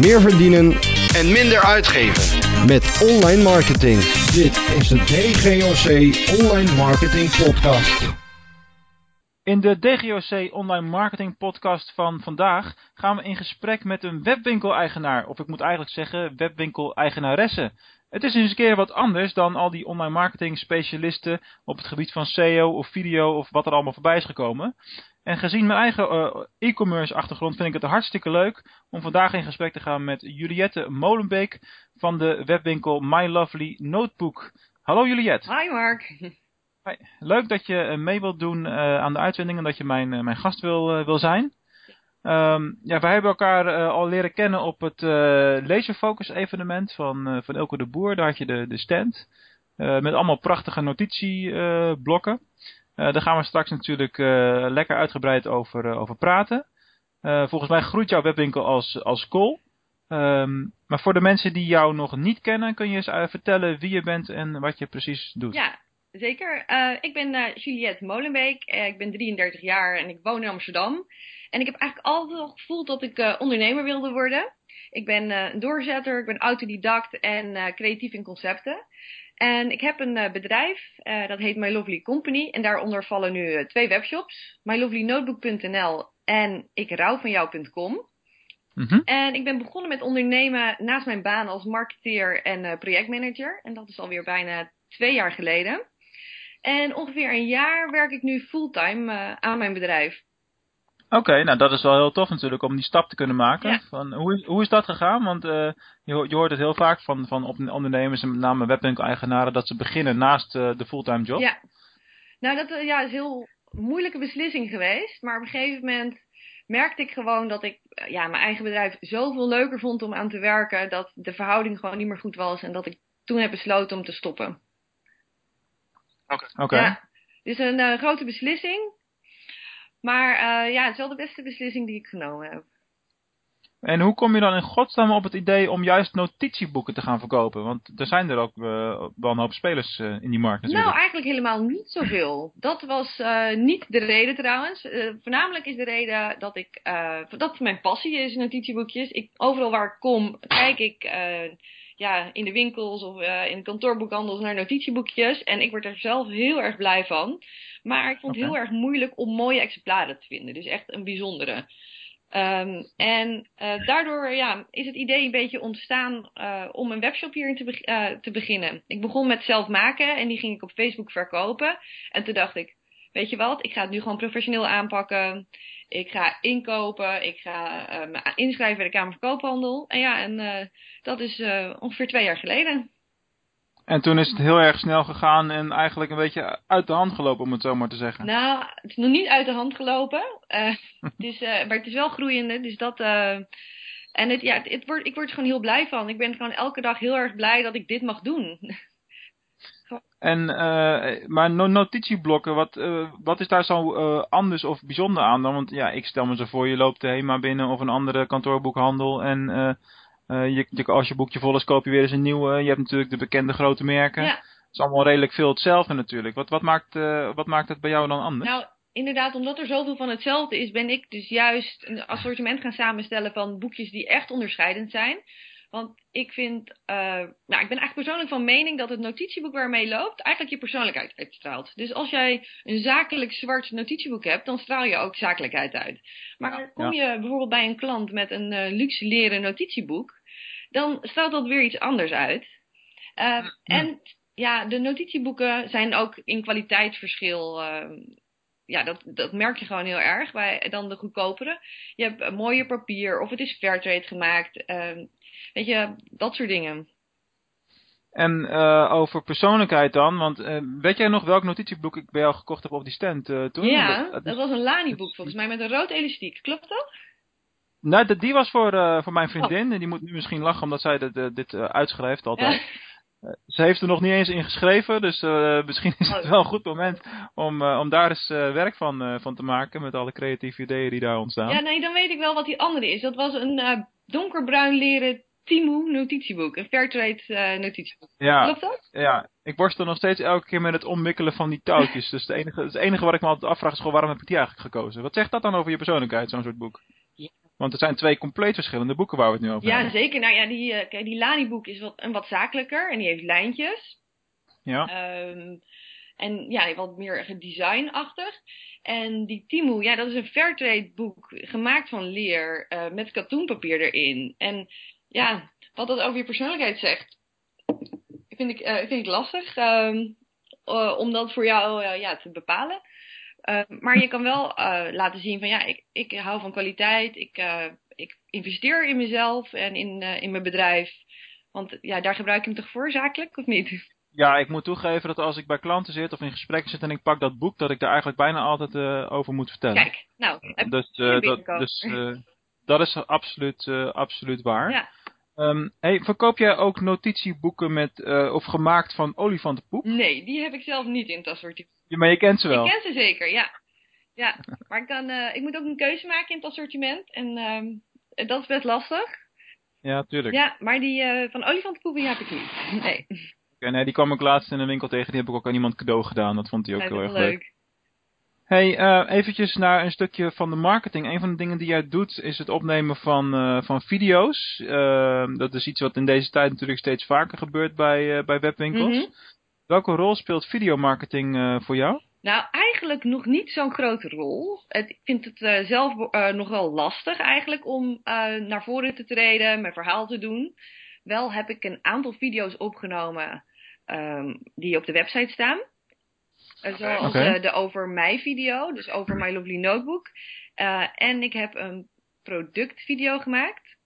meer verdienen en minder uitgeven. met online marketing. Dit is de DGOC Online Marketing Podcast. In de DGOC Online Marketing Podcast van vandaag gaan we in gesprek met een webwinkel-eigenaar. Of ik moet eigenlijk zeggen webwinkel-eigenaresse. Het is eens een keer wat anders dan al die online marketing specialisten op het gebied van SEO of video of wat er allemaal voorbij is gekomen. En gezien mijn eigen eh, e-commerce achtergrond vind ik het hartstikke leuk om vandaag in gesprek te gaan met Juliette Molenbeek van de webwinkel My Lovely Notebook. Hallo Juliette. Hi Mark. Hi. Leuk dat je eh, mee wilt doen eh, aan de uitzending en dat je mijn, mijn gast wil, wil zijn. Ehm, ja, wij hebben elkaar al leren kennen op het Laserfocus evenement van, van Elke de Boer. Daar had je de, de stand met allemaal prachtige notitieblokken. Eh, daar gaan we straks natuurlijk eh, lekker uitgebreid over, eh, over praten. Volgens mij groeit jouw webwinkel als, als. Ehm, maar voor de mensen die jou nog niet kennen, kun je eens vertellen wie je bent en wat je precies doet. Ja, zeker. Ik ben Juliette Molenbeek. Eh, ik ben 33 jaar en ik woon in Amsterdam. En ik heb eigenlijk altijd al gevoeld dat ik ondernemer wilde worden. Ik ben een doorzetter, ik ben autodidact en creatief in concepten. En ik heb een eh, bedrijf, eh, dat heet My Lovely Company. En daaronder vallen nu eh, twee webshops. mylovelynotebook.nl en ikrouwvanjou.com. Mhm. En ik ben begonnen met ondernemen naast mijn baan als marketeer en projectmanager. En dat is alweer bijna twee jaar geleden. En ongeveer een jaar werk ik nu fulltime aan mijn bedrijf. Oké, nou dat is wel heel tof natuurlijk om die stap te kunnen maken. Ja. Van, hoe, is, hoe is dat gegaan? Want eh, je, ho- je hoort het heel vaak van, van op- ondernemers en met name webwinkel-eigenaren dat ze beginnen naast eh, de fulltime job. Ja. Nou, dat eh, ja, is een heel moeilijke beslissing geweest. Maar op een gegeven moment merkte ik gewoon dat ik ja, mijn eigen bedrijf zoveel leuker vond om aan te werken. Dat de verhouding gewoon niet meer goed was. En dat ik toen heb besloten om te stoppen. Oké. Ja, het is een eh, grote beslissing. Maar eh, ja, het is wel de beste beslissing die ik genomen heb. En hoe kom je dan in godsnaam op het idee om juist notitieboeken te gaan verkopen? Want er zijn er ook eh, wel een hoop spelers eh, in die markt natuurlijk. Nou, eigenlijk helemaal niet zoveel. Dat was niet de reden trouwens. Voornamelijk is de reden dat ik dat mijn passie is, notitieboekjes. Ik, overal waar ik kom, kijk ik ja, in de winkels of eh, in kantoorboekhandels naar notitieboekjes. En ik word er zelf heel erg blij van. Maar ik vond het heel erg moeilijk om mooie exemplaren te vinden. Dus echt een bijzondere. Ehm, en eh, daardoor ja, is het idee een beetje ontstaan eh, om een webshop hierin te, te beginnen. Ik begon met zelf maken en die ging ik op Facebook verkopen. En toen dacht ik, weet je wat, ik ga het nu gewoon professioneel aanpakken. Ik ga inkopen, ik ga eh, me inschrijven bij de Kamer van Koophandel. En ja, en eh, dat is eh, ongeveer twee jaar geleden. En toen is het heel erg snel gegaan en eigenlijk een beetje uit de hand gelopen om het zo maar te zeggen. Nou, het is nog niet uit de hand gelopen. Het is, maar het is wel groeiende. Dus dat. en het, ja, het, het wordt, ik word er gewoon heel blij van. Ik ben gewoon elke dag heel erg blij dat ik dit mag doen. En, eh, maar no- notitieblokken, wat, eh, wat is daar zo eh, anders of bijzonder aan dan? Want ja, ik stel me zo voor, je loopt de HEMA binnen of een andere kantoorboekhandel en je, je- als je boekje vol is, koop je weer eens een nieuwe. Je hebt natuurlijk de bekende grote merken. Ja. Het is allemaal redelijk veel hetzelfde natuurlijk. Wat, wat, maakt, wat maakt het bij jou dan anders? Nou, inderdaad, omdat er zoveel van hetzelfde is, ben ik dus juist een assortiment gaan samenstellen van boekjes die echt onderscheidend zijn. Want ik vind, eh, nou, ik ben eigenlijk persoonlijk van mening dat het notitieboek waarmee je loopt eigenlijk je persoonlijkheid uitstraalt. Dus als jij een zakelijk zwart notitieboek hebt, dan straal je ook zakelijkheid uit. Maar kom je bijvoorbeeld bij een klant met een eh, luxe leren notitieboek, dan straalt dat weer iets anders uit. Eh, En ja, de notitieboeken zijn ook in kwaliteitsverschil. eh, ja, dat, dat merk je gewoon heel erg bij dan de goedkopere. Je hebt eh, mooier papier of het is fairtrade gemaakt. eh, weet je, dat soort dingen. En eh, over persoonlijkheid dan, want eh, weet jij nog welk notitieboek ik bij jou gekocht heb op die stand eh, toen? ja, Dat- was een Lani-boek volgens mij met een rood elastiek. Klopt dat? Nou, dat- die was voor, voor mijn vriendin. En die moet nu misschien lachen omdat zij dit, dit uitschrijft altijd. Ze heeft er nog niet eens in geschreven, dus misschien is het Oh. wel een goed moment om, om daar eens werk van, van te maken met alle creatieve ideeën die daar ontstaan. Ja, nee, dan weet ik wel wat die andere is. Dat was een donkerbruin leren Timo notitieboek. Een fairtrade eh, notitieboek. Ja, Klopt dat? ja, ik worstel nog steeds elke keer met het omwikkelen van die touwtjes. dus het enige, het enige wat ik me altijd afvraag is gewoon waarom heb ik die eigenlijk gekozen? Wat zegt dat dan over je persoonlijkheid, zo'n soort boek? Want het zijn twee compleet verschillende boeken waar we het nu over Ja, hebben. zeker. Nou ja, die, kijk, die Lani-boek is wat, een wat zakelijker en die heeft lijntjes. Ja. Ehm, en ja, wat meer designachtig. En die Timu, ja, dat is een Fairtrade boek, gemaakt van leer, eh, met katoenpapier erin. En ja, wat dat over je persoonlijkheid zegt, vind ik, eh, vind ik lastig ehm, eh, om dat voor jou eh, ja, te bepalen. Eh, maar je kan wel laten zien van ja, ik, ik hou van kwaliteit, ik, ik investeer in mezelf en in, in mijn bedrijf. Want ja, daar gebruik ik hem toch voor, zakelijk, of niet? Ja, ik moet toegeven dat als ik bij klanten zit of in gesprekken zit en ik pak dat boek, dat ik daar eigenlijk bijna altijd over moet vertellen. Kijk, nou, heb dus dat, dus dat is absoluut, absoluut waar. Ja. Ehm, hey, verkoop jij ook notitieboeken met, eh, of gemaakt van olifantenpoep? Nee, die heb ik zelf niet in het assortiment. Ja, maar je kent ze wel. Ik ken ze zeker, ja. Ja, maar ik, kan, eh, ik moet ook een keuze maken in het assortiment. En ehm, dat is best lastig. Ja, tuurlijk. Ja, maar die eh, van olifantenpoepen die heb ik niet. Nee, Oké, nee, die kwam ik laatst in een winkel tegen. Die heb ik ook aan iemand cadeau gedaan. Dat vond hij ook heel erg leuk. Hey, eh, eventjes naar een stukje van de marketing. Een van de dingen die jij doet is het opnemen van, eh, van video's. Eh, dat is iets wat in deze tijd natuurlijk steeds vaker gebeurt bij, bij webwinkels. Mhm. Welke rol speelt videomarketing voor jou? Nou, eigenlijk nog niet zo'n grote rol. Ik vind het zelf nog wel lastig eigenlijk om naar voren te treden, mijn verhaal te doen. Wel heb ik een aantal video's opgenomen ehm, die op de website staan. Zoals de over mij video, dus over My Lovely Notebook. Eh, en ik heb een productvideo gemaakt.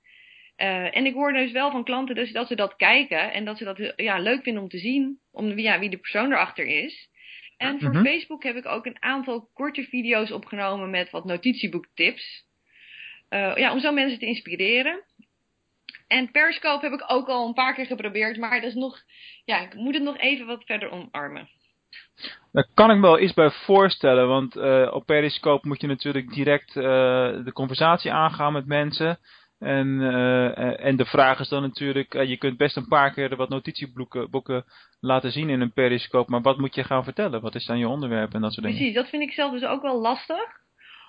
Eh, en ik hoor dus wel van klanten dus dat ze dat kijken en dat ze dat ja, leuk vinden om te zien, om ja, wie de persoon erachter is. En voor Mhm. Facebook heb ik ook een aantal korte video's opgenomen met wat notitieboektips. Eh, ja, om zo mensen te inspireren. En Periscope heb ik ook al een paar keer geprobeerd, maar dat is nog, ja, ik moet het nog even wat verder omarmen. Daar kan ik me wel iets bij voorstellen, want eh, op Periscope moet je natuurlijk direct eh, de conversatie aangaan met mensen. En, eh, eh, en de vraag is dan natuurlijk, je kunt best een paar keer wat notitieboeken boeken laten zien in een Periscope, maar wat moet je gaan vertellen? Wat is dan je onderwerp en dat soort dingen? Precies, dat vind ik zelf dus ook wel lastig.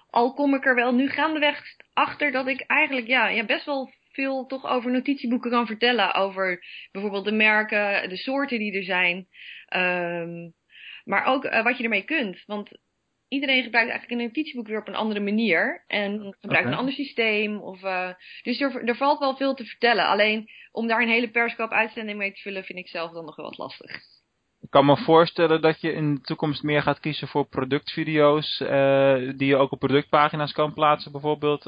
Al kom ik er wel nu gaandeweg achter dat ik eigenlijk ja, ja, best wel veel toch over notitieboeken kan vertellen. Over bijvoorbeeld de merken, de soorten die er zijn. Ehm, maar ook eh, wat je ermee kunt. Want iedereen gebruikt eigenlijk een notitieboek weer op een andere manier. En gebruikt een ander systeem. Of, eh, dus er, er valt wel veel te vertellen. Alleen om daar een hele Periscope uitzending mee te vullen vind ik zelf dan nog wel wat lastig. Ik kan me voorstellen dat je in de toekomst meer gaat kiezen voor productvideo's, eh, die je ook op productpagina's kan plaatsen bijvoorbeeld.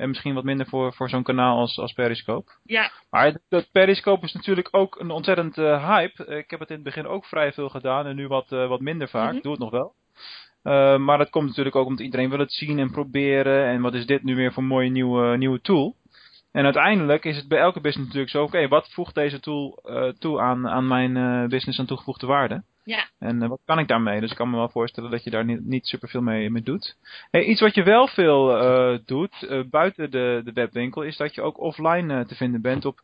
En misschien wat minder voor, voor zo'n kanaal als, als Periscope. Ja, Maar dat Periscope is natuurlijk ook een ontzettend eh, hype. Eh, Ik heb het in het begin ook vrij veel gedaan en nu wat, eh, wat minder vaak. Mhm. Doe het nog wel. Maar dat komt natuurlijk ook omdat iedereen wil het zien en proberen. En wat is dit nu weer voor een mooie nieuwe, nieuwe tool? En uiteindelijk is het bij elke business natuurlijk zo, oké, wat voegt deze tool toe aan, aan mijn business aan toegevoegde waarde? Ja. En eh, wat kan ik daarmee? Dus ik kan me wel voorstellen dat je daar niet, niet superveel mee, mee doet. Hey, iets wat je wel veel eh, doet, eh, buiten de, de webwinkel, is dat je ook offline te vinden bent op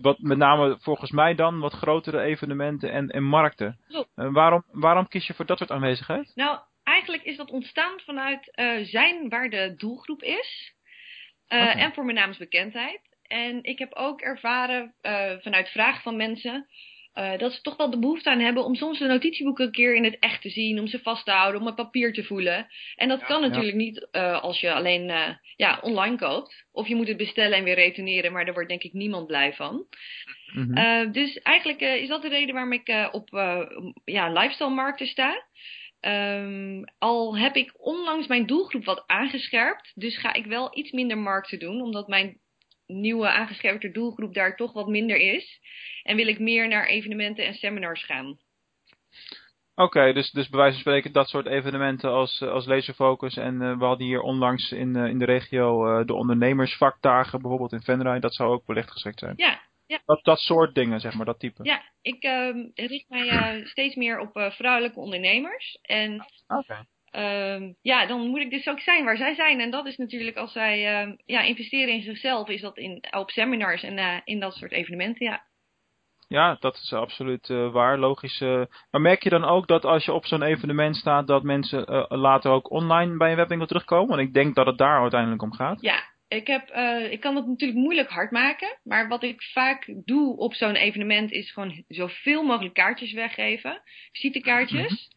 wat met name volgens mij dan wat grotere evenementen en, en markten. Waarom, waarom kies je voor dat soort aanwezigheid? Nou, eigenlijk is dat ontstaan vanuit zijn waar de doelgroep is. En voor mijn naamsbekendheid. En ik heb ook ervaren vanuit vragen van mensen. Eh, dat ze toch wel de behoefte aan hebben om soms de notitieboeken een keer in het echt te zien, om ze vast te houden, om het papier te voelen. En dat kan ja. natuurlijk niet eh, als je alleen eh, ja, online koopt. Of je moet het bestellen en weer retourneren, maar daar wordt denk ik niemand blij van. Mhm. Dus eigenlijk is dat de reden waarom ik op ja, lifestyle markten sta. Ehm, al heb ik onlangs mijn doelgroep wat aangescherpt, dus ga ik wel iets minder markten doen, omdat mijn nieuwe aangescherpte doelgroep daar toch wat minder is. En wil ik meer naar evenementen en seminars gaan. Oké, dus, dus bij wijze van spreken dat soort evenementen als, eh, als Laserfocus. En eh, we hadden hier onlangs in, eh, in de regio de ondernemersvakdagen, bijvoorbeeld in Venray. Dat zou ook wellicht geschikt zijn. Ja, ja. Dat, dat soort dingen, zeg maar, dat type. Ja, ik ehm, richt mij steeds meer op vrouwelijke ondernemers. En Oké. Ehm, ja, dan moet ik dus ook zijn waar zij zijn. En dat is natuurlijk als zij ehm, ja, investeren in zichzelf, is dat in, op seminars en eh, in dat soort evenementen, ja. Ja, dat is absoluut eh, waar, logisch. eh. maar merk je dan ook dat als je op zo'n evenement staat, dat mensen later ook online bij een webwinkel terugkomen? Want ik denk dat het daar uiteindelijk om gaat. Ja, ik, heb, ik kan het natuurlijk moeilijk hard maken. Maar wat ik vaak doe op zo'n evenement is gewoon zoveel mogelijk kaartjes weggeven. Visitekaartjes.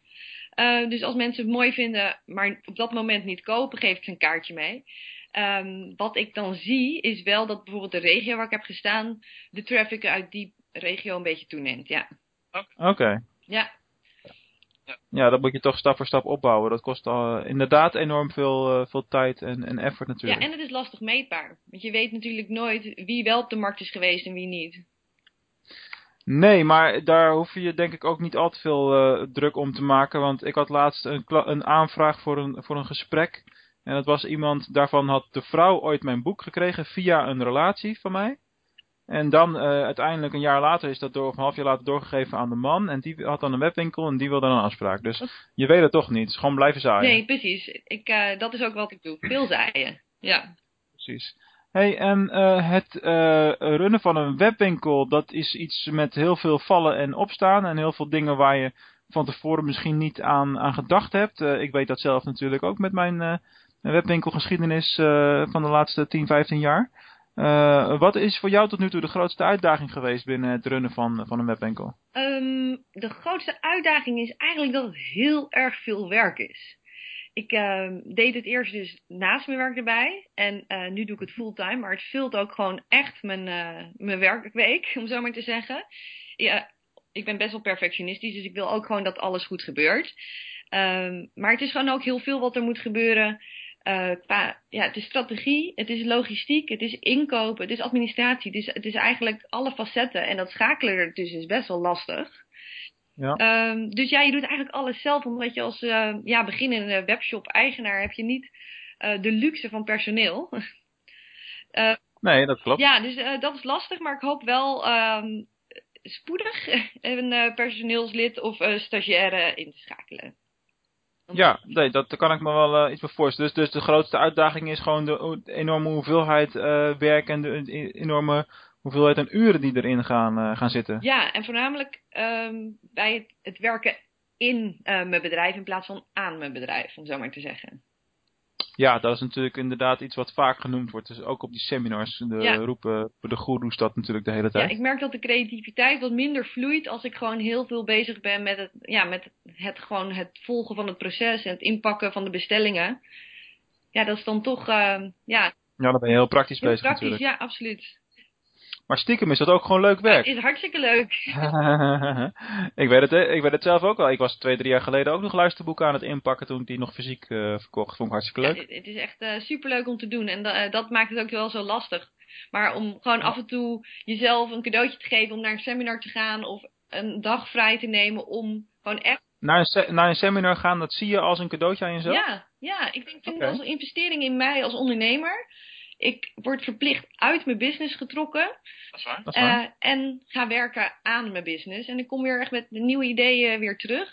Uh, dus als mensen het mooi vinden, maar op dat moment niet kopen, geef ik ze een kaartje mee. Um, wat ik dan zie, is wel dat bijvoorbeeld de regio waar ik heb gestaan, de traffic uit die regio een beetje toeneemt. Ja. Oké. Okay. Ja. Ja, dat moet je toch stap voor stap opbouwen. Dat kost al, inderdaad enorm veel, uh, veel tijd en, en effort natuurlijk. Ja, en het is lastig meetbaar. Want je weet natuurlijk nooit wie wel op de markt is geweest en wie niet. Nee, maar daar hoef je denk ik ook niet al te veel uh, druk om te maken. Want ik had laatst een, een aanvraag voor een, voor een gesprek. En dat was iemand, daarvan had de vrouw ooit mijn boek gekregen via een relatie van mij. En dan uh, uiteindelijk een jaar later is dat door, of een half jaar later doorgegeven aan de man. En die had dan een webwinkel en die wilde dan een afspraak. Dus je weet het toch niet. Gewoon blijven zaaien. Nee, precies. Ik, uh, dat is ook wat ik doe. Veel zaaien. Ja. Precies. Hey, en uh, het uh, runnen van een webwinkel, dat is iets met heel veel vallen en opstaan. En heel veel dingen waar je van tevoren misschien niet aan, gedacht hebt. Uh, ik weet dat zelf natuurlijk ook met mijn webwinkelgeschiedenis van de laatste 10, 15 jaar. Wat is voor jou tot nu toe de grootste uitdaging geweest binnen het runnen van, van een webwinkel? Um, de grootste uitdaging is eigenlijk dat het heel erg veel werk is. Ik uh, deed het eerst dus naast mijn werk erbij. En uh, nu doe ik het fulltime. Maar het vult ook gewoon echt mijn, mijn werkweek, om zo maar te zeggen. Ja, ik ben best wel perfectionistisch, dus ik wil ook gewoon dat alles goed gebeurt. Um, maar het is gewoon ook heel veel wat er moet gebeuren. Qua, ja, het is strategie, het is logistiek, het is inkopen, het is administratie. Het is, het is eigenlijk alle facetten. En dat schakelen ertussen is best wel lastig. Ja. Um, dus ja, je doet eigenlijk alles zelf. Omdat je als uh, ja, beginnende webshop-eigenaar heb je niet uh, de luxe van personeel. uh, nee, dat klopt. Ja, dus dat is lastig. Maar ik hoop wel um, spoedig een personeelslid of stagiaire in te schakelen. Ja, nee, dat, daar kan ik me wel uh, iets voor voorstellen. Dus, dus de grootste uitdaging is gewoon de, de enorme hoeveelheid uh, werk en de, de, enorme hoeveelheid aan uren die erin gaan, uh, gaan zitten. Ja, en voornamelijk um, bij het, het, werken in mijn bedrijf in plaats van aan mijn bedrijf, om zo maar te zeggen. Ja, dat is natuurlijk inderdaad iets wat vaak genoemd wordt. Dus ook op die seminars de, ja. roepen de goeroes dat natuurlijk de hele tijd. Ja, ik merk dat de creativiteit wat minder vloeit als ik gewoon heel veel bezig ben met het, ja, met het, gewoon het volgen van het proces en het inpakken van de bestellingen. Ja, dat is dan toch, uh, ja... Ja, dan ben je heel praktisch heel bezig praktisch, natuurlijk. ja, absoluut. Maar stiekem is dat ook gewoon leuk werk. Ja, is hartstikke leuk. ik, weet het, ik weet het zelf ook al. Ik was twee, drie jaar geleden ook nog luisterboeken aan het inpakken toen ik die nog fysiek uh, verkocht. Vond ik hartstikke leuk. Ja, het is echt uh, superleuk om te doen en uh, dat maakt het ook wel zo lastig. Maar om gewoon af en toe jezelf een cadeautje te geven om naar een seminar te gaan of een dag vrij te nemen om gewoon echt... Naar een, naar een seminar gaan, dat zie je als een cadeautje aan jezelf? Ja, ja ik denk, vind okay. het als een investering in mij als ondernemer. Ik word verplicht uit mijn business getrokken. Dat is waar. Dat is waar. Uh, en ga werken aan mijn business. En ik kom weer echt met nieuwe ideeën weer terug.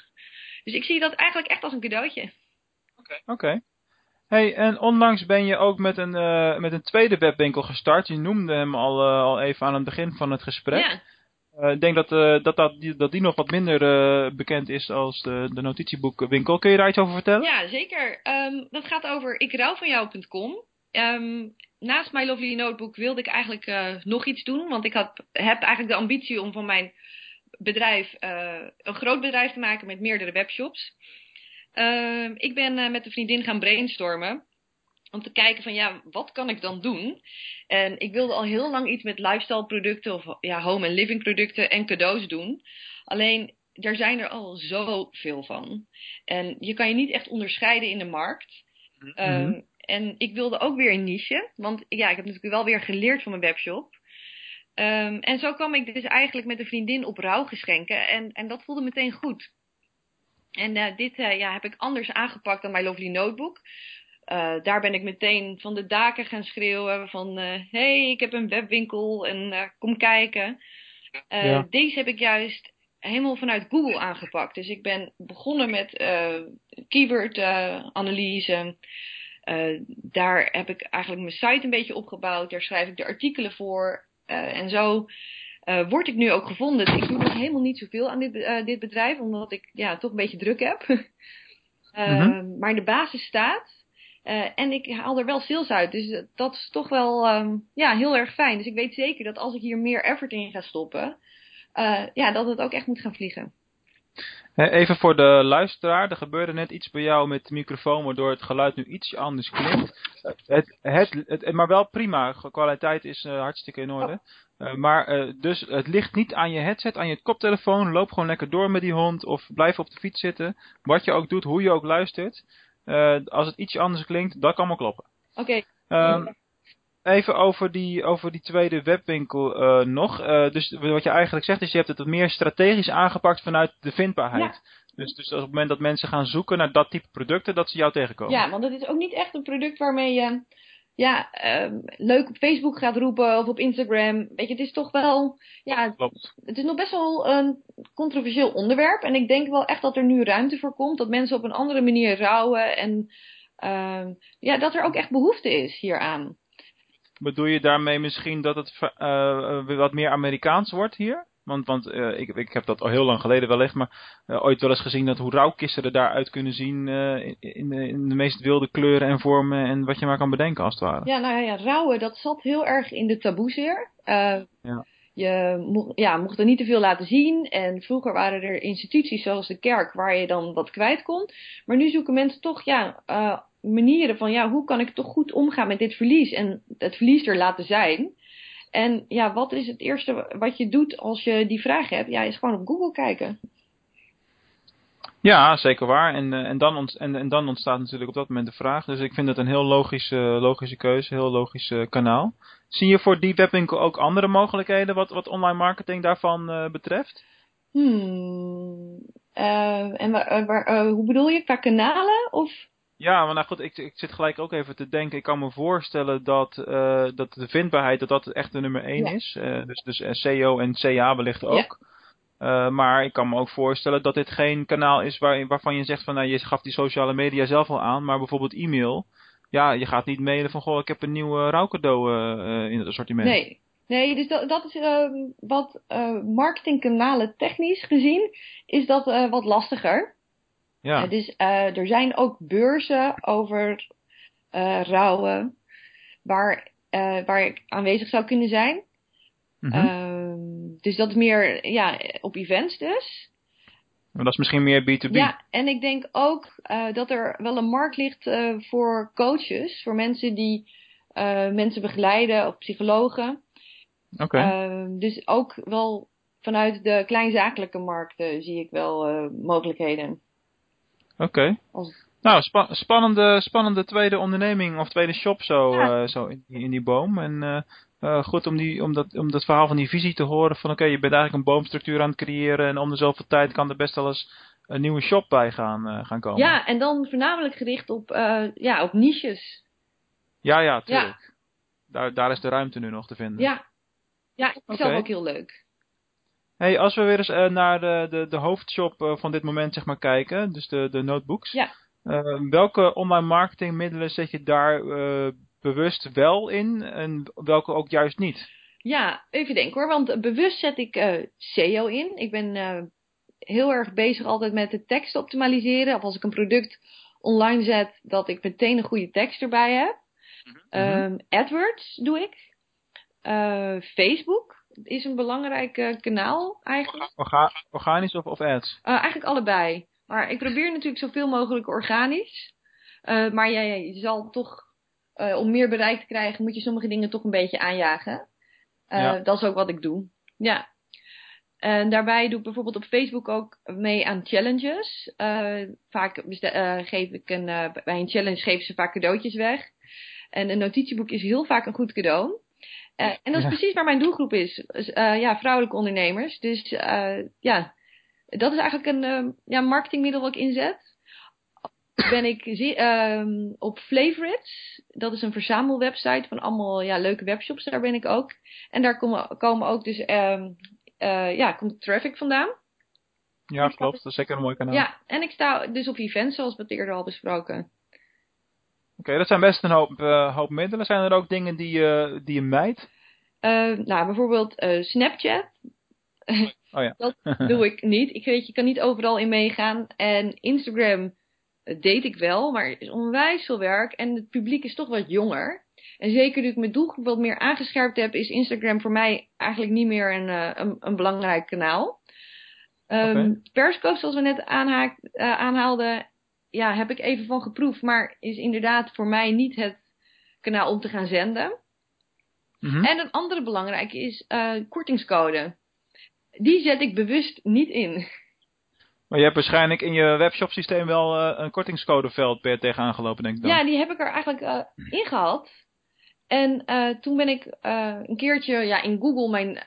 Dus ik zie dat eigenlijk echt als een cadeautje. Oké. Okay. Okay. Hey, en onlangs ben je ook met een, uh, met een tweede webwinkel gestart. Je noemde hem al, uh, al even aan het begin van het gesprek. Ja. Uh, ik denk dat, dat, dat, die, dat die nog wat minder bekend is als de, de notitieboekwinkel. Kun je daar iets over vertellen? Ja, zeker. Um, dat gaat over ikrouwvanjou.com. Um, naast My Lovely Notebook wilde ik eigenlijk uh, nog iets doen. Want ik had, heb eigenlijk de ambitie om van mijn bedrijf uh, een groot bedrijf te maken met meerdere webshops. Uh, ik ben uh, met een vriendin gaan brainstormen. Om te kijken van ja, wat kan ik dan doen? En ik wilde al heel lang iets met lifestyle producten of ja, home en living producten en cadeaus doen. Alleen daar zijn er al zoveel van. En je kan je niet echt onderscheiden in de markt. Mm -hmm. En ik wilde ook weer een niche. Want ja, ik heb natuurlijk wel weer geleerd van mijn webshop. Um, en zo kwam ik dus eigenlijk met een vriendin op rouwgeschenken. En, en dat voelde meteen goed. En uh, dit uh, ja, heb ik anders aangepakt dan mijn Lovely Notebook. Uh, daar ben ik meteen van de daken gaan schreeuwen van... hé, hey, ik heb een webwinkel en kom kijken. Ja. Deze heb ik juist helemaal vanuit Google aangepakt. Dus ik ben begonnen met keyword-analyse... Uh, daar heb ik eigenlijk mijn site een beetje opgebouwd. Daar schrijf ik de artikelen voor. Uh, en zo uh, word ik nu ook gevonden. Ik doe nog helemaal niet zoveel aan dit, dit bedrijf, omdat ik ja, toch een beetje druk heb. -huh. Maar de basis staat. en ik haal er wel sales uit. Dus dat is toch wel ehm, ja, heel erg fijn. Dus ik weet zeker dat als ik hier meer effort in ga stoppen, ja, dat het ook echt moet gaan vliegen. Even voor de luisteraar, er gebeurde net iets bij jou met de microfoon waardoor het geluid nu iets anders klinkt. Het, het, het, maar wel prima, kwaliteit is uh, hartstikke in orde. Uh, maar uh, dus het ligt niet aan je headset, aan je koptelefoon. Loop gewoon lekker door met die hond of blijf op de fiets zitten. Wat je ook doet, hoe je ook luistert. als het iets anders klinkt, dat kan maar kloppen. Oké. Okay. Um, even over die, over die tweede webwinkel uh, nog. Uh, dus wat je eigenlijk zegt is, je hebt het wat meer strategisch aangepakt vanuit de vindbaarheid. Ja. Dus, dus op het moment dat mensen gaan zoeken naar dat type producten, dat ze jou tegenkomen. Ja, want het is ook niet echt een product waarmee je ja, uh, leuk op Facebook gaat roepen of op Instagram. Weet je, het is toch wel, ja, Klopt. het is nog best wel een controversieel onderwerp. En ik denk wel echt dat er nu ruimte voor komt, dat mensen op een andere manier rouwen en ja, dat er ook echt behoefte is hieraan. Bedoel je daarmee misschien dat het uh, wat meer Amerikaans wordt hier? Want, want uh, ik, ik heb dat al heel lang geleden wellicht, maar uh, ooit wel eens gezien dat hoe rouwkisten er daaruit kunnen zien uh, in, in, de, in, de, meest wilde kleuren en vormen en wat je maar kan bedenken als het ware. Ja, nou ja, rouwen dat zat heel erg in de taboesfeer. ja. Je mocht, ja, mocht er niet te veel laten zien en vroeger waren er instituties zoals de kerk waar je dan wat kwijt kon. Maar nu zoeken mensen toch ja, manieren van ja, hoe kan ik toch goed omgaan met dit verlies en het verlies er laten zijn. En ja, wat is het eerste wat je doet als je die vraag hebt? Ja, is gewoon op Google kijken. Ja, zeker waar. En, uh, en, dan ont, en, en, dan ontstaat natuurlijk op dat moment de vraag. Dus ik vind het een heel logische, logische keuze, heel logisch uh, kanaal. Zie je voor die webwinkel ook andere mogelijkheden wat, wat online marketing daarvan uh, betreft? Hmm. en waar, waar, hoe bedoel je? Qua kanalen? Of? Ja, maar nou goed, ik, ik zit gelijk ook even te denken. Ik kan me voorstellen dat, uh, dat de vindbaarheid dat dat echt de nummer één ja. is. Uh, dus, dus SEO en CA wellicht ook. Ja. Uh, maar ik kan me ook voorstellen dat dit geen kanaal is waar, waarvan je zegt van nou, je gaf die sociale media zelf al aan, maar bijvoorbeeld e-mail. Ja, je gaat niet mailen van goh, ik heb een nieuwe rouwcadeau in het assortiment. Nee, Nee, dus dat, dat is uh, wat uh, marketingkanalen technisch gezien is dat uh, wat lastiger. Ja. Uh, dus uh, er zijn ook beurzen over uh, rouwen waar, waar ik aanwezig zou kunnen zijn. Mhm. -hmm. dus dat is meer ja, op events dus. Maar dat is misschien meer B2B. Ja, en ik denk ook dat er wel een markt ligt voor coaches, voor mensen die mensen begeleiden of psychologen. Oké. Okay. dus ook wel vanuit de kleinzakelijke markten zie ik wel mogelijkheden. Oké. Okay. Nou, spa spannende, spannende tweede onderneming of tweede shop zo, ja. uh, zo in, in, die boom. En uh, uh, goed om, die, om, dat, om dat verhaal van die visie te horen van oké, okay, je bent eigenlijk een boomstructuur aan het creëren en om de zoveel tijd kan er best wel eens een nieuwe shop bij gaan, gaan komen. Ja, en dan voornamelijk gericht op, ja, op niches. Ja, ja, tuurlijk. Ja. Daar, daar is de ruimte nu nog te vinden. Ja, ja ik vind okay. zelf ook heel leuk. Hey, als we weer eens uh, naar de, de, de hoofdshop uh, van dit moment zeg maar, kijken, dus de, de notebooks. Ja. Uh, welke online marketingmiddelen zet je daar bewust wel in en welke ook juist niet? Ja, even denken hoor, want bewust zet ik SEO in. Ik ben heel erg bezig altijd met de tekst optimaliseren. Of als ik een product online zet, dat ik meteen een goede tekst erbij heb. Mm -hmm. um, AdWords doe ik. Facebook is een belangrijk uh, kanaal eigenlijk. Orga organisch of, of ads? Uh, eigenlijk allebei. Maar ik probeer natuurlijk zoveel mogelijk organisch. Uh, maar ja, ja, je zal toch, om meer bereik te krijgen, moet je sommige dingen toch een beetje aanjagen. Ja. Dat is ook wat ik doe. Ja. En daarbij doe ik bijvoorbeeld op Facebook ook mee aan challenges. vaak geef ik een, bij een challenge geven ze vaak cadeautjes weg. En een notitieboek is heel vaak een goed cadeau. Uh, en dat is Ja. precies waar mijn doelgroep is. Dus, uh, ja, vrouwelijke ondernemers. Dus uh, ja, dat is eigenlijk een uh, ja, marketingmiddel wat ik inzet. Ben ik uh, op Favorites. Dat is een verzamelwebsite van allemaal ja, leuke webshops. Daar ben ik ook. En daar komen, komen ook dus uh, ja, komt traffic vandaan. Ja, klopt. Dat is zeker een mooi kanaal. Ja, en ik sta dus op events zoals we het eerder al besproken. Oké, okay, dat zijn best een hoop, uh, hoop middelen. Zijn er ook dingen die, uh, die je mijt? Uh, nou, bijvoorbeeld Snapchat. Oh ja. dat doe ik niet. Ik weet, je kan niet overal in meegaan. En Instagram deed ik wel, maar het is onwijs veel werk en het publiek is toch wat jonger. En zeker nu ik mijn doelgroep wat meer aangescherpt heb, is Instagram voor mij eigenlijk niet meer een, een, een, belangrijk kanaal. Um, okay. Periscope, zoals we net aanhaak, uh, aanhaalden, ja, heb ik even van geproefd, maar is inderdaad voor mij niet het kanaal om te gaan zenden. Mm -hmm. En een andere belangrijke is uh, kortingscode. Die zet ik bewust niet in. Maar je hebt waarschijnlijk in je webshop systeem wel uh, een kortingscodeveld per tegen aangelopen, denk ik dan. Ja, die heb ik er eigenlijk uh, in gehad. En uh, toen ben ik een keertje ja, in Google mijn,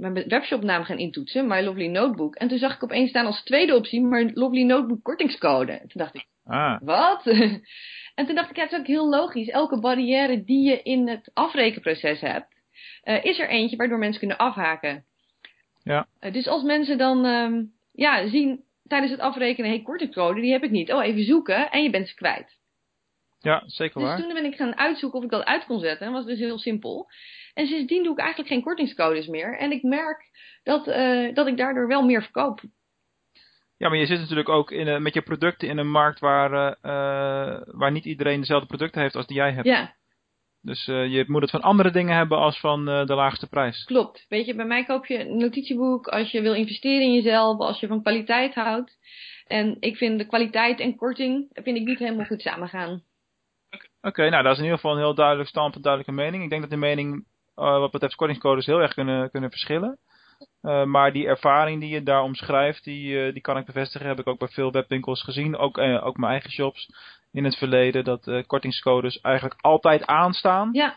mijn webshopnaam gaan intoetsen, My Lovely Notebook. En toen zag ik opeens staan als tweede optie, My Lovely Notebook kortingscode. En toen dacht ik, ah. wat? en toen dacht ik, ja, het is ook heel logisch. Elke barrière die je in het afrekenproces hebt, is er eentje waardoor mensen kunnen afhaken. Ja. dus als mensen dan um, ja, zien tijdens het afrekenen, hey, kortingscode, die heb ik niet. Oh, even zoeken en je bent ze kwijt. Ja, zeker waar. Dus toen ben ik gaan uitzoeken of ik dat uit kon zetten. Dat was dus heel simpel. En sindsdien doe ik eigenlijk geen kortingscodes meer. En ik merk dat, uh, dat ik daardoor wel meer verkoop. Ja, maar je zit natuurlijk ook in, uh, met je producten in een markt waar, uh, waar niet iedereen dezelfde producten heeft als die jij hebt. Ja, dus je moet het van andere dingen hebben als van de laagste prijs. Klopt. Weet je, bij mij koop je een notitieboek als je wil investeren in jezelf, als je van kwaliteit houdt. En ik vind de kwaliteit en korting vind ik niet helemaal goed samengaan. Oké, nou dat is in ieder geval een heel duidelijk standpunt, duidelijke mening. Ik denk dat de mening uh, wat betreft kortingscodes heel erg kunnen, kunnen verschillen. Uh, maar die ervaring die je daar omschrijft, die, uh, die kan ik bevestigen. Heb ik ook bij veel webwinkels gezien. Ook, ook mijn eigen shops in het verleden. Dat kortingscodes eigenlijk altijd aanstaan. Ja.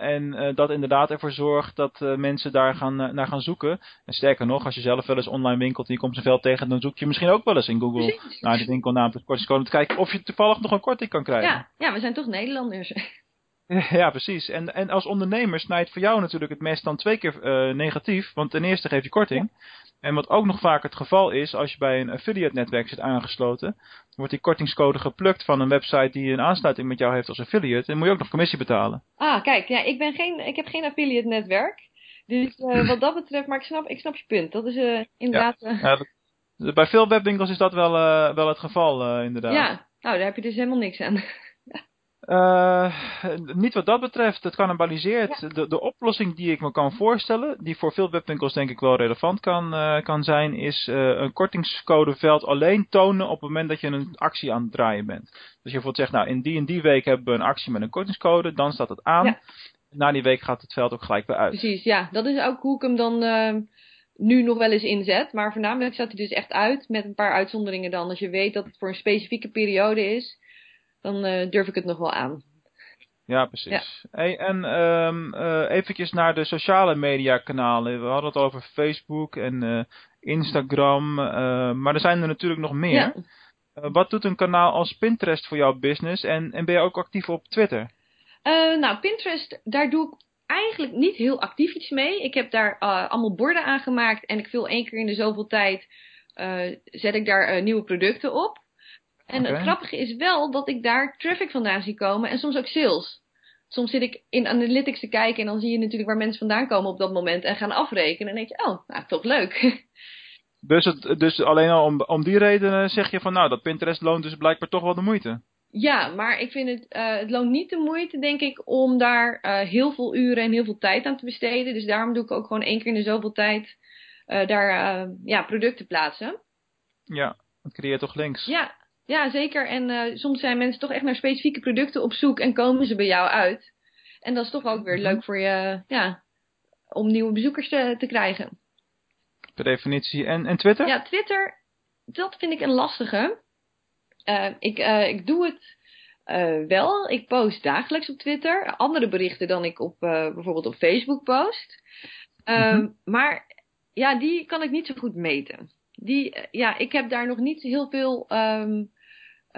En dat inderdaad ervoor zorgt dat mensen daar gaan, naar gaan zoeken. En sterker nog, als je zelf wel eens online winkelt en je komt zoveel tegen, dan zoek je misschien ook wel eens in Google naar de winkelnaam voor kortingscode. Om te kijken of je toevallig nog een korting kan krijgen. Ja, ja we zijn toch Nederlanders. Ja, precies. En, en als ondernemer snijdt voor jou natuurlijk het mes dan twee keer uh, negatief. Want ten eerste geef je korting. Ja. En wat ook nog vaak het geval is, als je bij een affiliate netwerk zit aangesloten, wordt die kortingscode geplukt van een website die een aansluiting met jou heeft als affiliate. En moet je ook nog commissie betalen. Ah, kijk, ja, ik, ben geen, ik heb geen affiliate netwerk. Dus uh, wat dat betreft, maar ik snap, ik snap je punt. Dat is uh, inderdaad... Ja. dat, bij veel webwinkels is dat wel, wel het geval, inderdaad. Ja, nou, daar heb je dus helemaal niks aan. Uh, niet wat dat betreft, het cannibaliseert. Ja. De, de oplossing die ik me kan voorstellen, die voor veel webwinkels denk ik wel relevant kan, uh, kan zijn, is uh, een kortingscodeveld alleen tonen op het moment dat je een actie aan het draaien bent. Dus je bijvoorbeeld zegt, nou in die en die week hebben we een actie met een kortingscode, dan staat het aan. Ja. Na die week gaat het veld ook gelijk weer uit. Precies, ja. Dat is ook hoe ik hem dan nu nog wel eens inzet. Maar voornamelijk staat hij dus echt uit, met een paar uitzonderingen dan. Als je weet dat het voor een specifieke periode is dan uh, durf ik het nog wel aan. Ja, precies. Ja. Hey, en um, uh, eventjes naar de sociale media kanalen. We hadden het over Facebook en uh, Instagram, maar er zijn er natuurlijk nog meer. Ja. wat doet een kanaal als Pinterest voor jouw business en, en ben je ook actief op Twitter? nou, Pinterest, daar doe ik eigenlijk niet heel actief iets mee. Ik heb daar allemaal borden aangemaakt en ik vul één keer in de zoveel tijd, zet ik daar nieuwe producten op. En okay. het grappige is wel dat ik daar traffic vandaan zie komen en soms ook sales. Soms zit ik in analytics te kijken en dan zie je natuurlijk waar mensen vandaan komen op dat moment en gaan afrekenen. En dan denk je, oh, nou, toch leuk. Dus, het, dus alleen al om, om die redenen zeg je van, nou, dat Pinterest loont dus blijkbaar toch wel de moeite. Ja, maar ik vind het, uh, het loont niet de moeite, denk ik, om daar uh, heel veel uren en heel veel tijd aan te besteden. Dus daarom doe ik ook gewoon één keer in de zoveel tijd uh, daar ja, producten plaatsen. Ja, dat creëert toch links? Ja, ja, zeker. En uh, soms zijn mensen toch echt naar specifieke producten op zoek en komen ze bij jou uit. En dat is toch ook weer Mhm. leuk voor je, ja, om nieuwe bezoekers te, te krijgen. Per definitie. En, en Twitter? Ja, Twitter, dat vind ik een lastige. Uh, ik, uh, ik doe het wel. Ik post dagelijks op Twitter. Andere berichten dan ik op bijvoorbeeld op Facebook post. Mhm. Maar ja, die kan ik niet zo goed meten. Die, ja, ik heb daar nog niet heel veel um,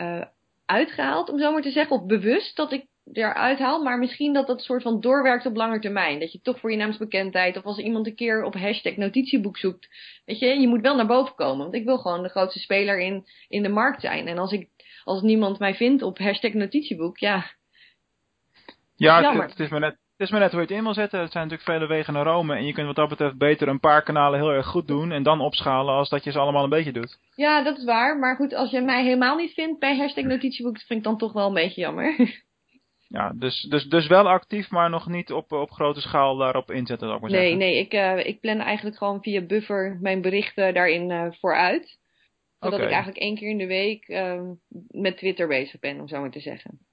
uh, uitgehaald, om zo maar te zeggen, of bewust dat ik eruit haal, maar misschien dat dat soort van doorwerkt op lange termijn. Dat je toch voor je naamsbekendheid, of als iemand een keer op hashtag notitieboek zoekt, weet je, je moet wel naar boven komen. Want ik wil gewoon de grootste speler in, in de markt zijn. En als ik, als niemand mij vindt op hashtag notitieboek, ja. Ja, het, het, is maar net, Het is maar net hoe je het in wil zetten. Het zijn natuurlijk vele wegen naar Rome. En je kunt wat dat betreft beter een paar kanalen heel erg goed doen. En dan opschalen als dat je ze allemaal een beetje doet. Ja, dat is waar. Maar goed, als je mij helemaal niet vindt bij hashtag notitieboek, dat vind ik dan toch wel een beetje jammer. Ja, dus, dus, dus wel actief, maar nog niet op, op grote schaal daarop inzetten, zou ik maar nee, zeggen. nee, ik, uh, ik plan eigenlijk gewoon via Buffer mijn berichten daarin uh, vooruit. Zodat ik eigenlijk één keer in de week uh, met Twitter bezig ben, om zo maar te zeggen.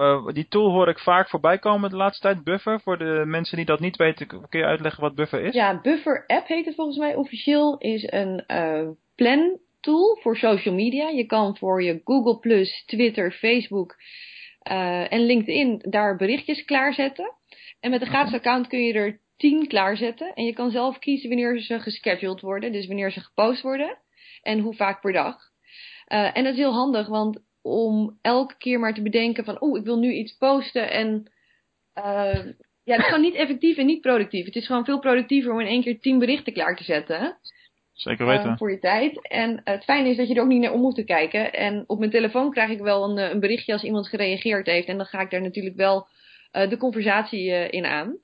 Uh, die tool hoor ik vaak voorbij komen de laatste tijd, Buffer. Voor de mensen die dat niet weten, kun je uitleggen wat Buffer is? Ja, Buffer app heet het volgens mij officieel. Is een uh, plan tool voor social media. Je kan voor je Google+, Twitter, Facebook uh, en LinkedIn daar berichtjes klaarzetten. En met een gratis account kun je er 10 klaarzetten. En je kan zelf kiezen wanneer ze gescheduled worden. Dus wanneer ze gepost worden. En hoe vaak per dag. Uh, en dat is heel handig, want om elke keer maar te bedenken van... oeh, ik wil nu iets posten en... Uh, ja, het is gewoon niet effectief en niet productief. Het is gewoon veel productiever om in één keer 10 berichten klaar te zetten. Zeker weten. Uh, voor je tijd. En het fijne is dat je er ook niet naar om hoeft te kijken. En op mijn telefoon krijg ik wel een, eh, een berichtje als iemand gereageerd heeft. En dan ga ik daar natuurlijk wel de conversatie in aan.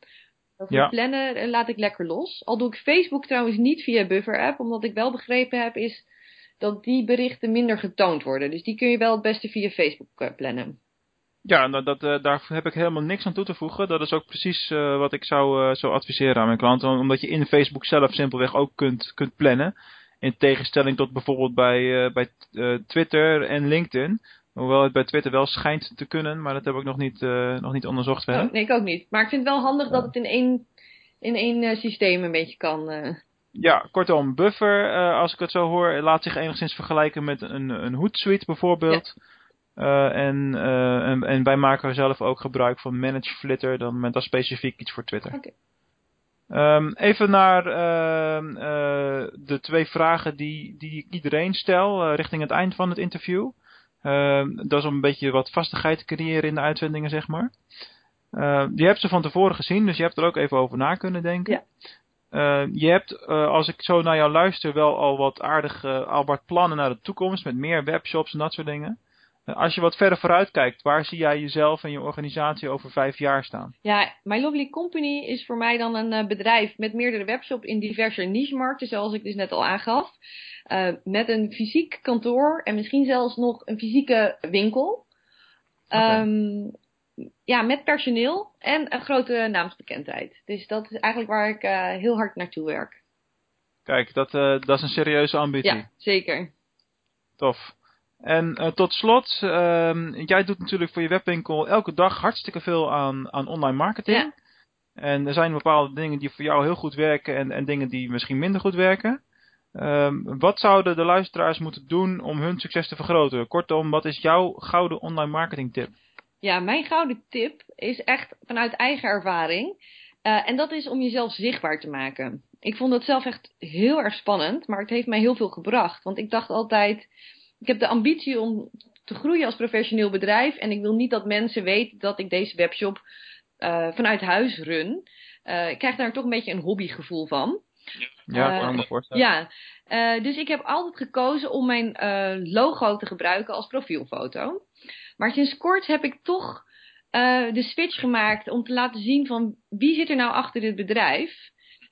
Dat Ja. plannen laat ik lekker los. Al doe ik Facebook trouwens niet via Buffer app. Omdat ik wel begrepen heb is dat die berichten minder getoond worden. Dus die kun je wel het beste via Facebook uh, plannen. Ja, dat, dat, uh, daar heb ik helemaal niks aan toe te voegen. Dat is ook precies uh, wat ik zou, uh, zou adviseren aan mijn klanten. Omdat je in Facebook zelf simpelweg ook kunt, kunt plannen. In tegenstelling tot bijvoorbeeld bij, bij Twitter en LinkedIn. Hoewel het bij Twitter wel schijnt te kunnen, maar dat heb ik nog niet, nog niet onderzocht verder. Oh, nee, ik ook niet. Maar ik vind het wel handig dat het in één, in één systeem een beetje kan. Ja, kortom, Buffer, als ik het zo hoor, laat zich enigszins vergelijken met een, een Hootsuite bijvoorbeeld. Ja. Uh, en, uh, en, en, wij maken zelf ook gebruik van Manage Flitter, dan met dat specifiek iets voor Twitter. Okay. Um, even naar uh, de twee vragen die, die ik iedereen stel richting het eind van het interview. Ehm, dat is om een beetje wat vastigheid te creëren in de uitzendingen, zeg maar. je hebt ze van tevoren gezien, dus je hebt er ook even over na kunnen denken. Ja. Uh, je hebt, uh, als ik zo naar jou luister, wel al wat aardige, al wat plannen naar de toekomst met meer webshops en dat soort dingen. als je wat verder vooruit kijkt, waar zie jij jezelf en je organisatie over vijf jaar staan? Ja, My Lovely Company is voor mij dan een bedrijf met meerdere webshops in diverse niche-markten, zoals ik dus net al aangaf. met een fysiek kantoor en misschien zelfs nog een fysieke winkel. Okay. Um, ja, met personeel en een grote naamsbekendheid. Dus dat is eigenlijk waar ik uh, heel hard naartoe werk. Kijk, dat, uh, dat is een serieuze ambitie. Ja, zeker. Tof. En uh, tot slot, jij doet natuurlijk voor je webwinkel elke dag hartstikke veel aan, aan online marketing. Ja. En er zijn bepaalde dingen die voor jou heel goed werken en, en dingen die misschien minder goed werken. Um, wat zouden de luisteraars moeten doen om hun succes te vergroten? Kortom, wat is jouw gouden online marketing tip? Ja, mijn gouden tip is echt vanuit eigen ervaring. Uh, en dat is om jezelf zichtbaar te maken. Ik vond dat zelf echt heel erg spannend, maar het heeft mij heel veel gebracht. Want ik dacht altijd, ik heb de ambitie om te groeien als professioneel bedrijf. En ik wil niet dat mensen weten dat ik deze webshop uh, vanuit huis run. Uh, ik krijg daar toch een beetje een hobbygevoel van. Ja, dat kan me voorstellen. Ja, dus ik heb altijd gekozen om mijn logo te gebruiken als profielfoto. Maar sinds kort heb ik toch uh, de switch gemaakt om te laten zien van wie zit er nou achter dit bedrijf.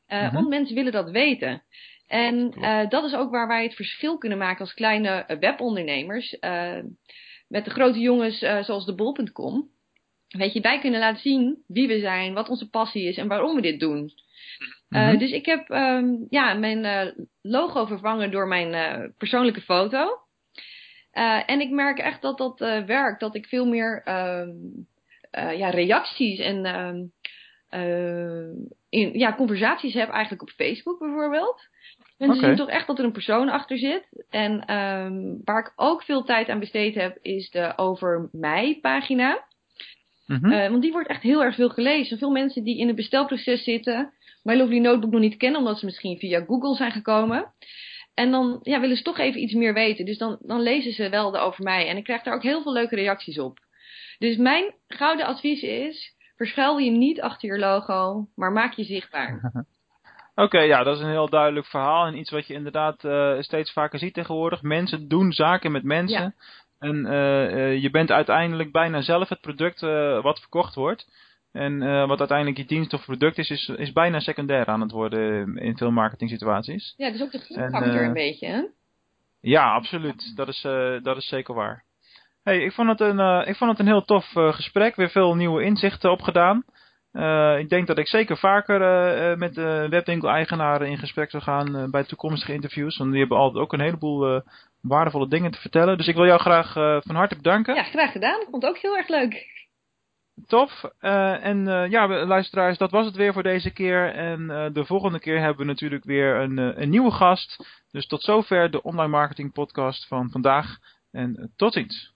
Uh, mm -hmm. Want mensen willen dat weten. En uh, dat is ook waar wij het verschil kunnen maken als kleine webondernemers. met de grote jongens zoals de bol.com. Weet je, wij kunnen laten zien wie we zijn, wat onze passie is en waarom we dit doen. Mm -hmm. dus ik heb um, ja, mijn logo vervangen door mijn persoonlijke foto. Uh, en ik merk echt dat dat uh, werkt. Dat ik veel meer uh, ja, reacties en in, ja, conversaties heb eigenlijk op Facebook bijvoorbeeld. Mensen okay. zien toch echt dat er een persoon achter zit. En um, waar ik ook veel tijd aan besteed heb, is de Over Mij pagina. Mm -hmm. want die wordt echt heel erg veel gelezen. Veel mensen die in het bestelproces zitten, My Lovely Notebook nog niet kennen, omdat ze misschien via Google zijn gekomen. En dan ja, willen ze toch even iets meer weten. Dus dan, dan lezen ze wel over mij. En ik krijg daar ook heel veel leuke reacties op. Dus mijn gouden advies is... verschuil je niet achter je logo, maar maak je zichtbaar. Oké, okay, ja, dat is een heel duidelijk verhaal. En iets wat je inderdaad uh, steeds vaker ziet tegenwoordig. Mensen doen zaken met mensen. Ja. En uh, uh, je bent uiteindelijk bijna zelf het product wat verkocht wordt. En uh, wat uiteindelijk je dienst of product is, is, is bijna secundair aan het worden in veel marketing situaties. Ja, dus ook de gunfactor uh, een beetje, hè? Ja, absoluut. Dat is, uh, dat is zeker waar. Hey, ik vond het een, ik vond het een heel tof gesprek. Weer veel nieuwe inzichten opgedaan. ik denk dat ik zeker vaker met webwinkel-eigenaren in gesprek zou gaan bij toekomstige interviews. Want die hebben altijd ook een heleboel waardevolle dingen te vertellen. Dus ik wil jou graag van harte bedanken. Ja, graag gedaan. Ik vond het ook heel erg leuk. Tof. Uh, en uh, ja, luisteraars, dat was het weer voor deze keer. En uh, de volgende keer hebben we natuurlijk weer een, een nieuwe gast. Dus tot zover de online marketing podcast van vandaag. En tot ziens.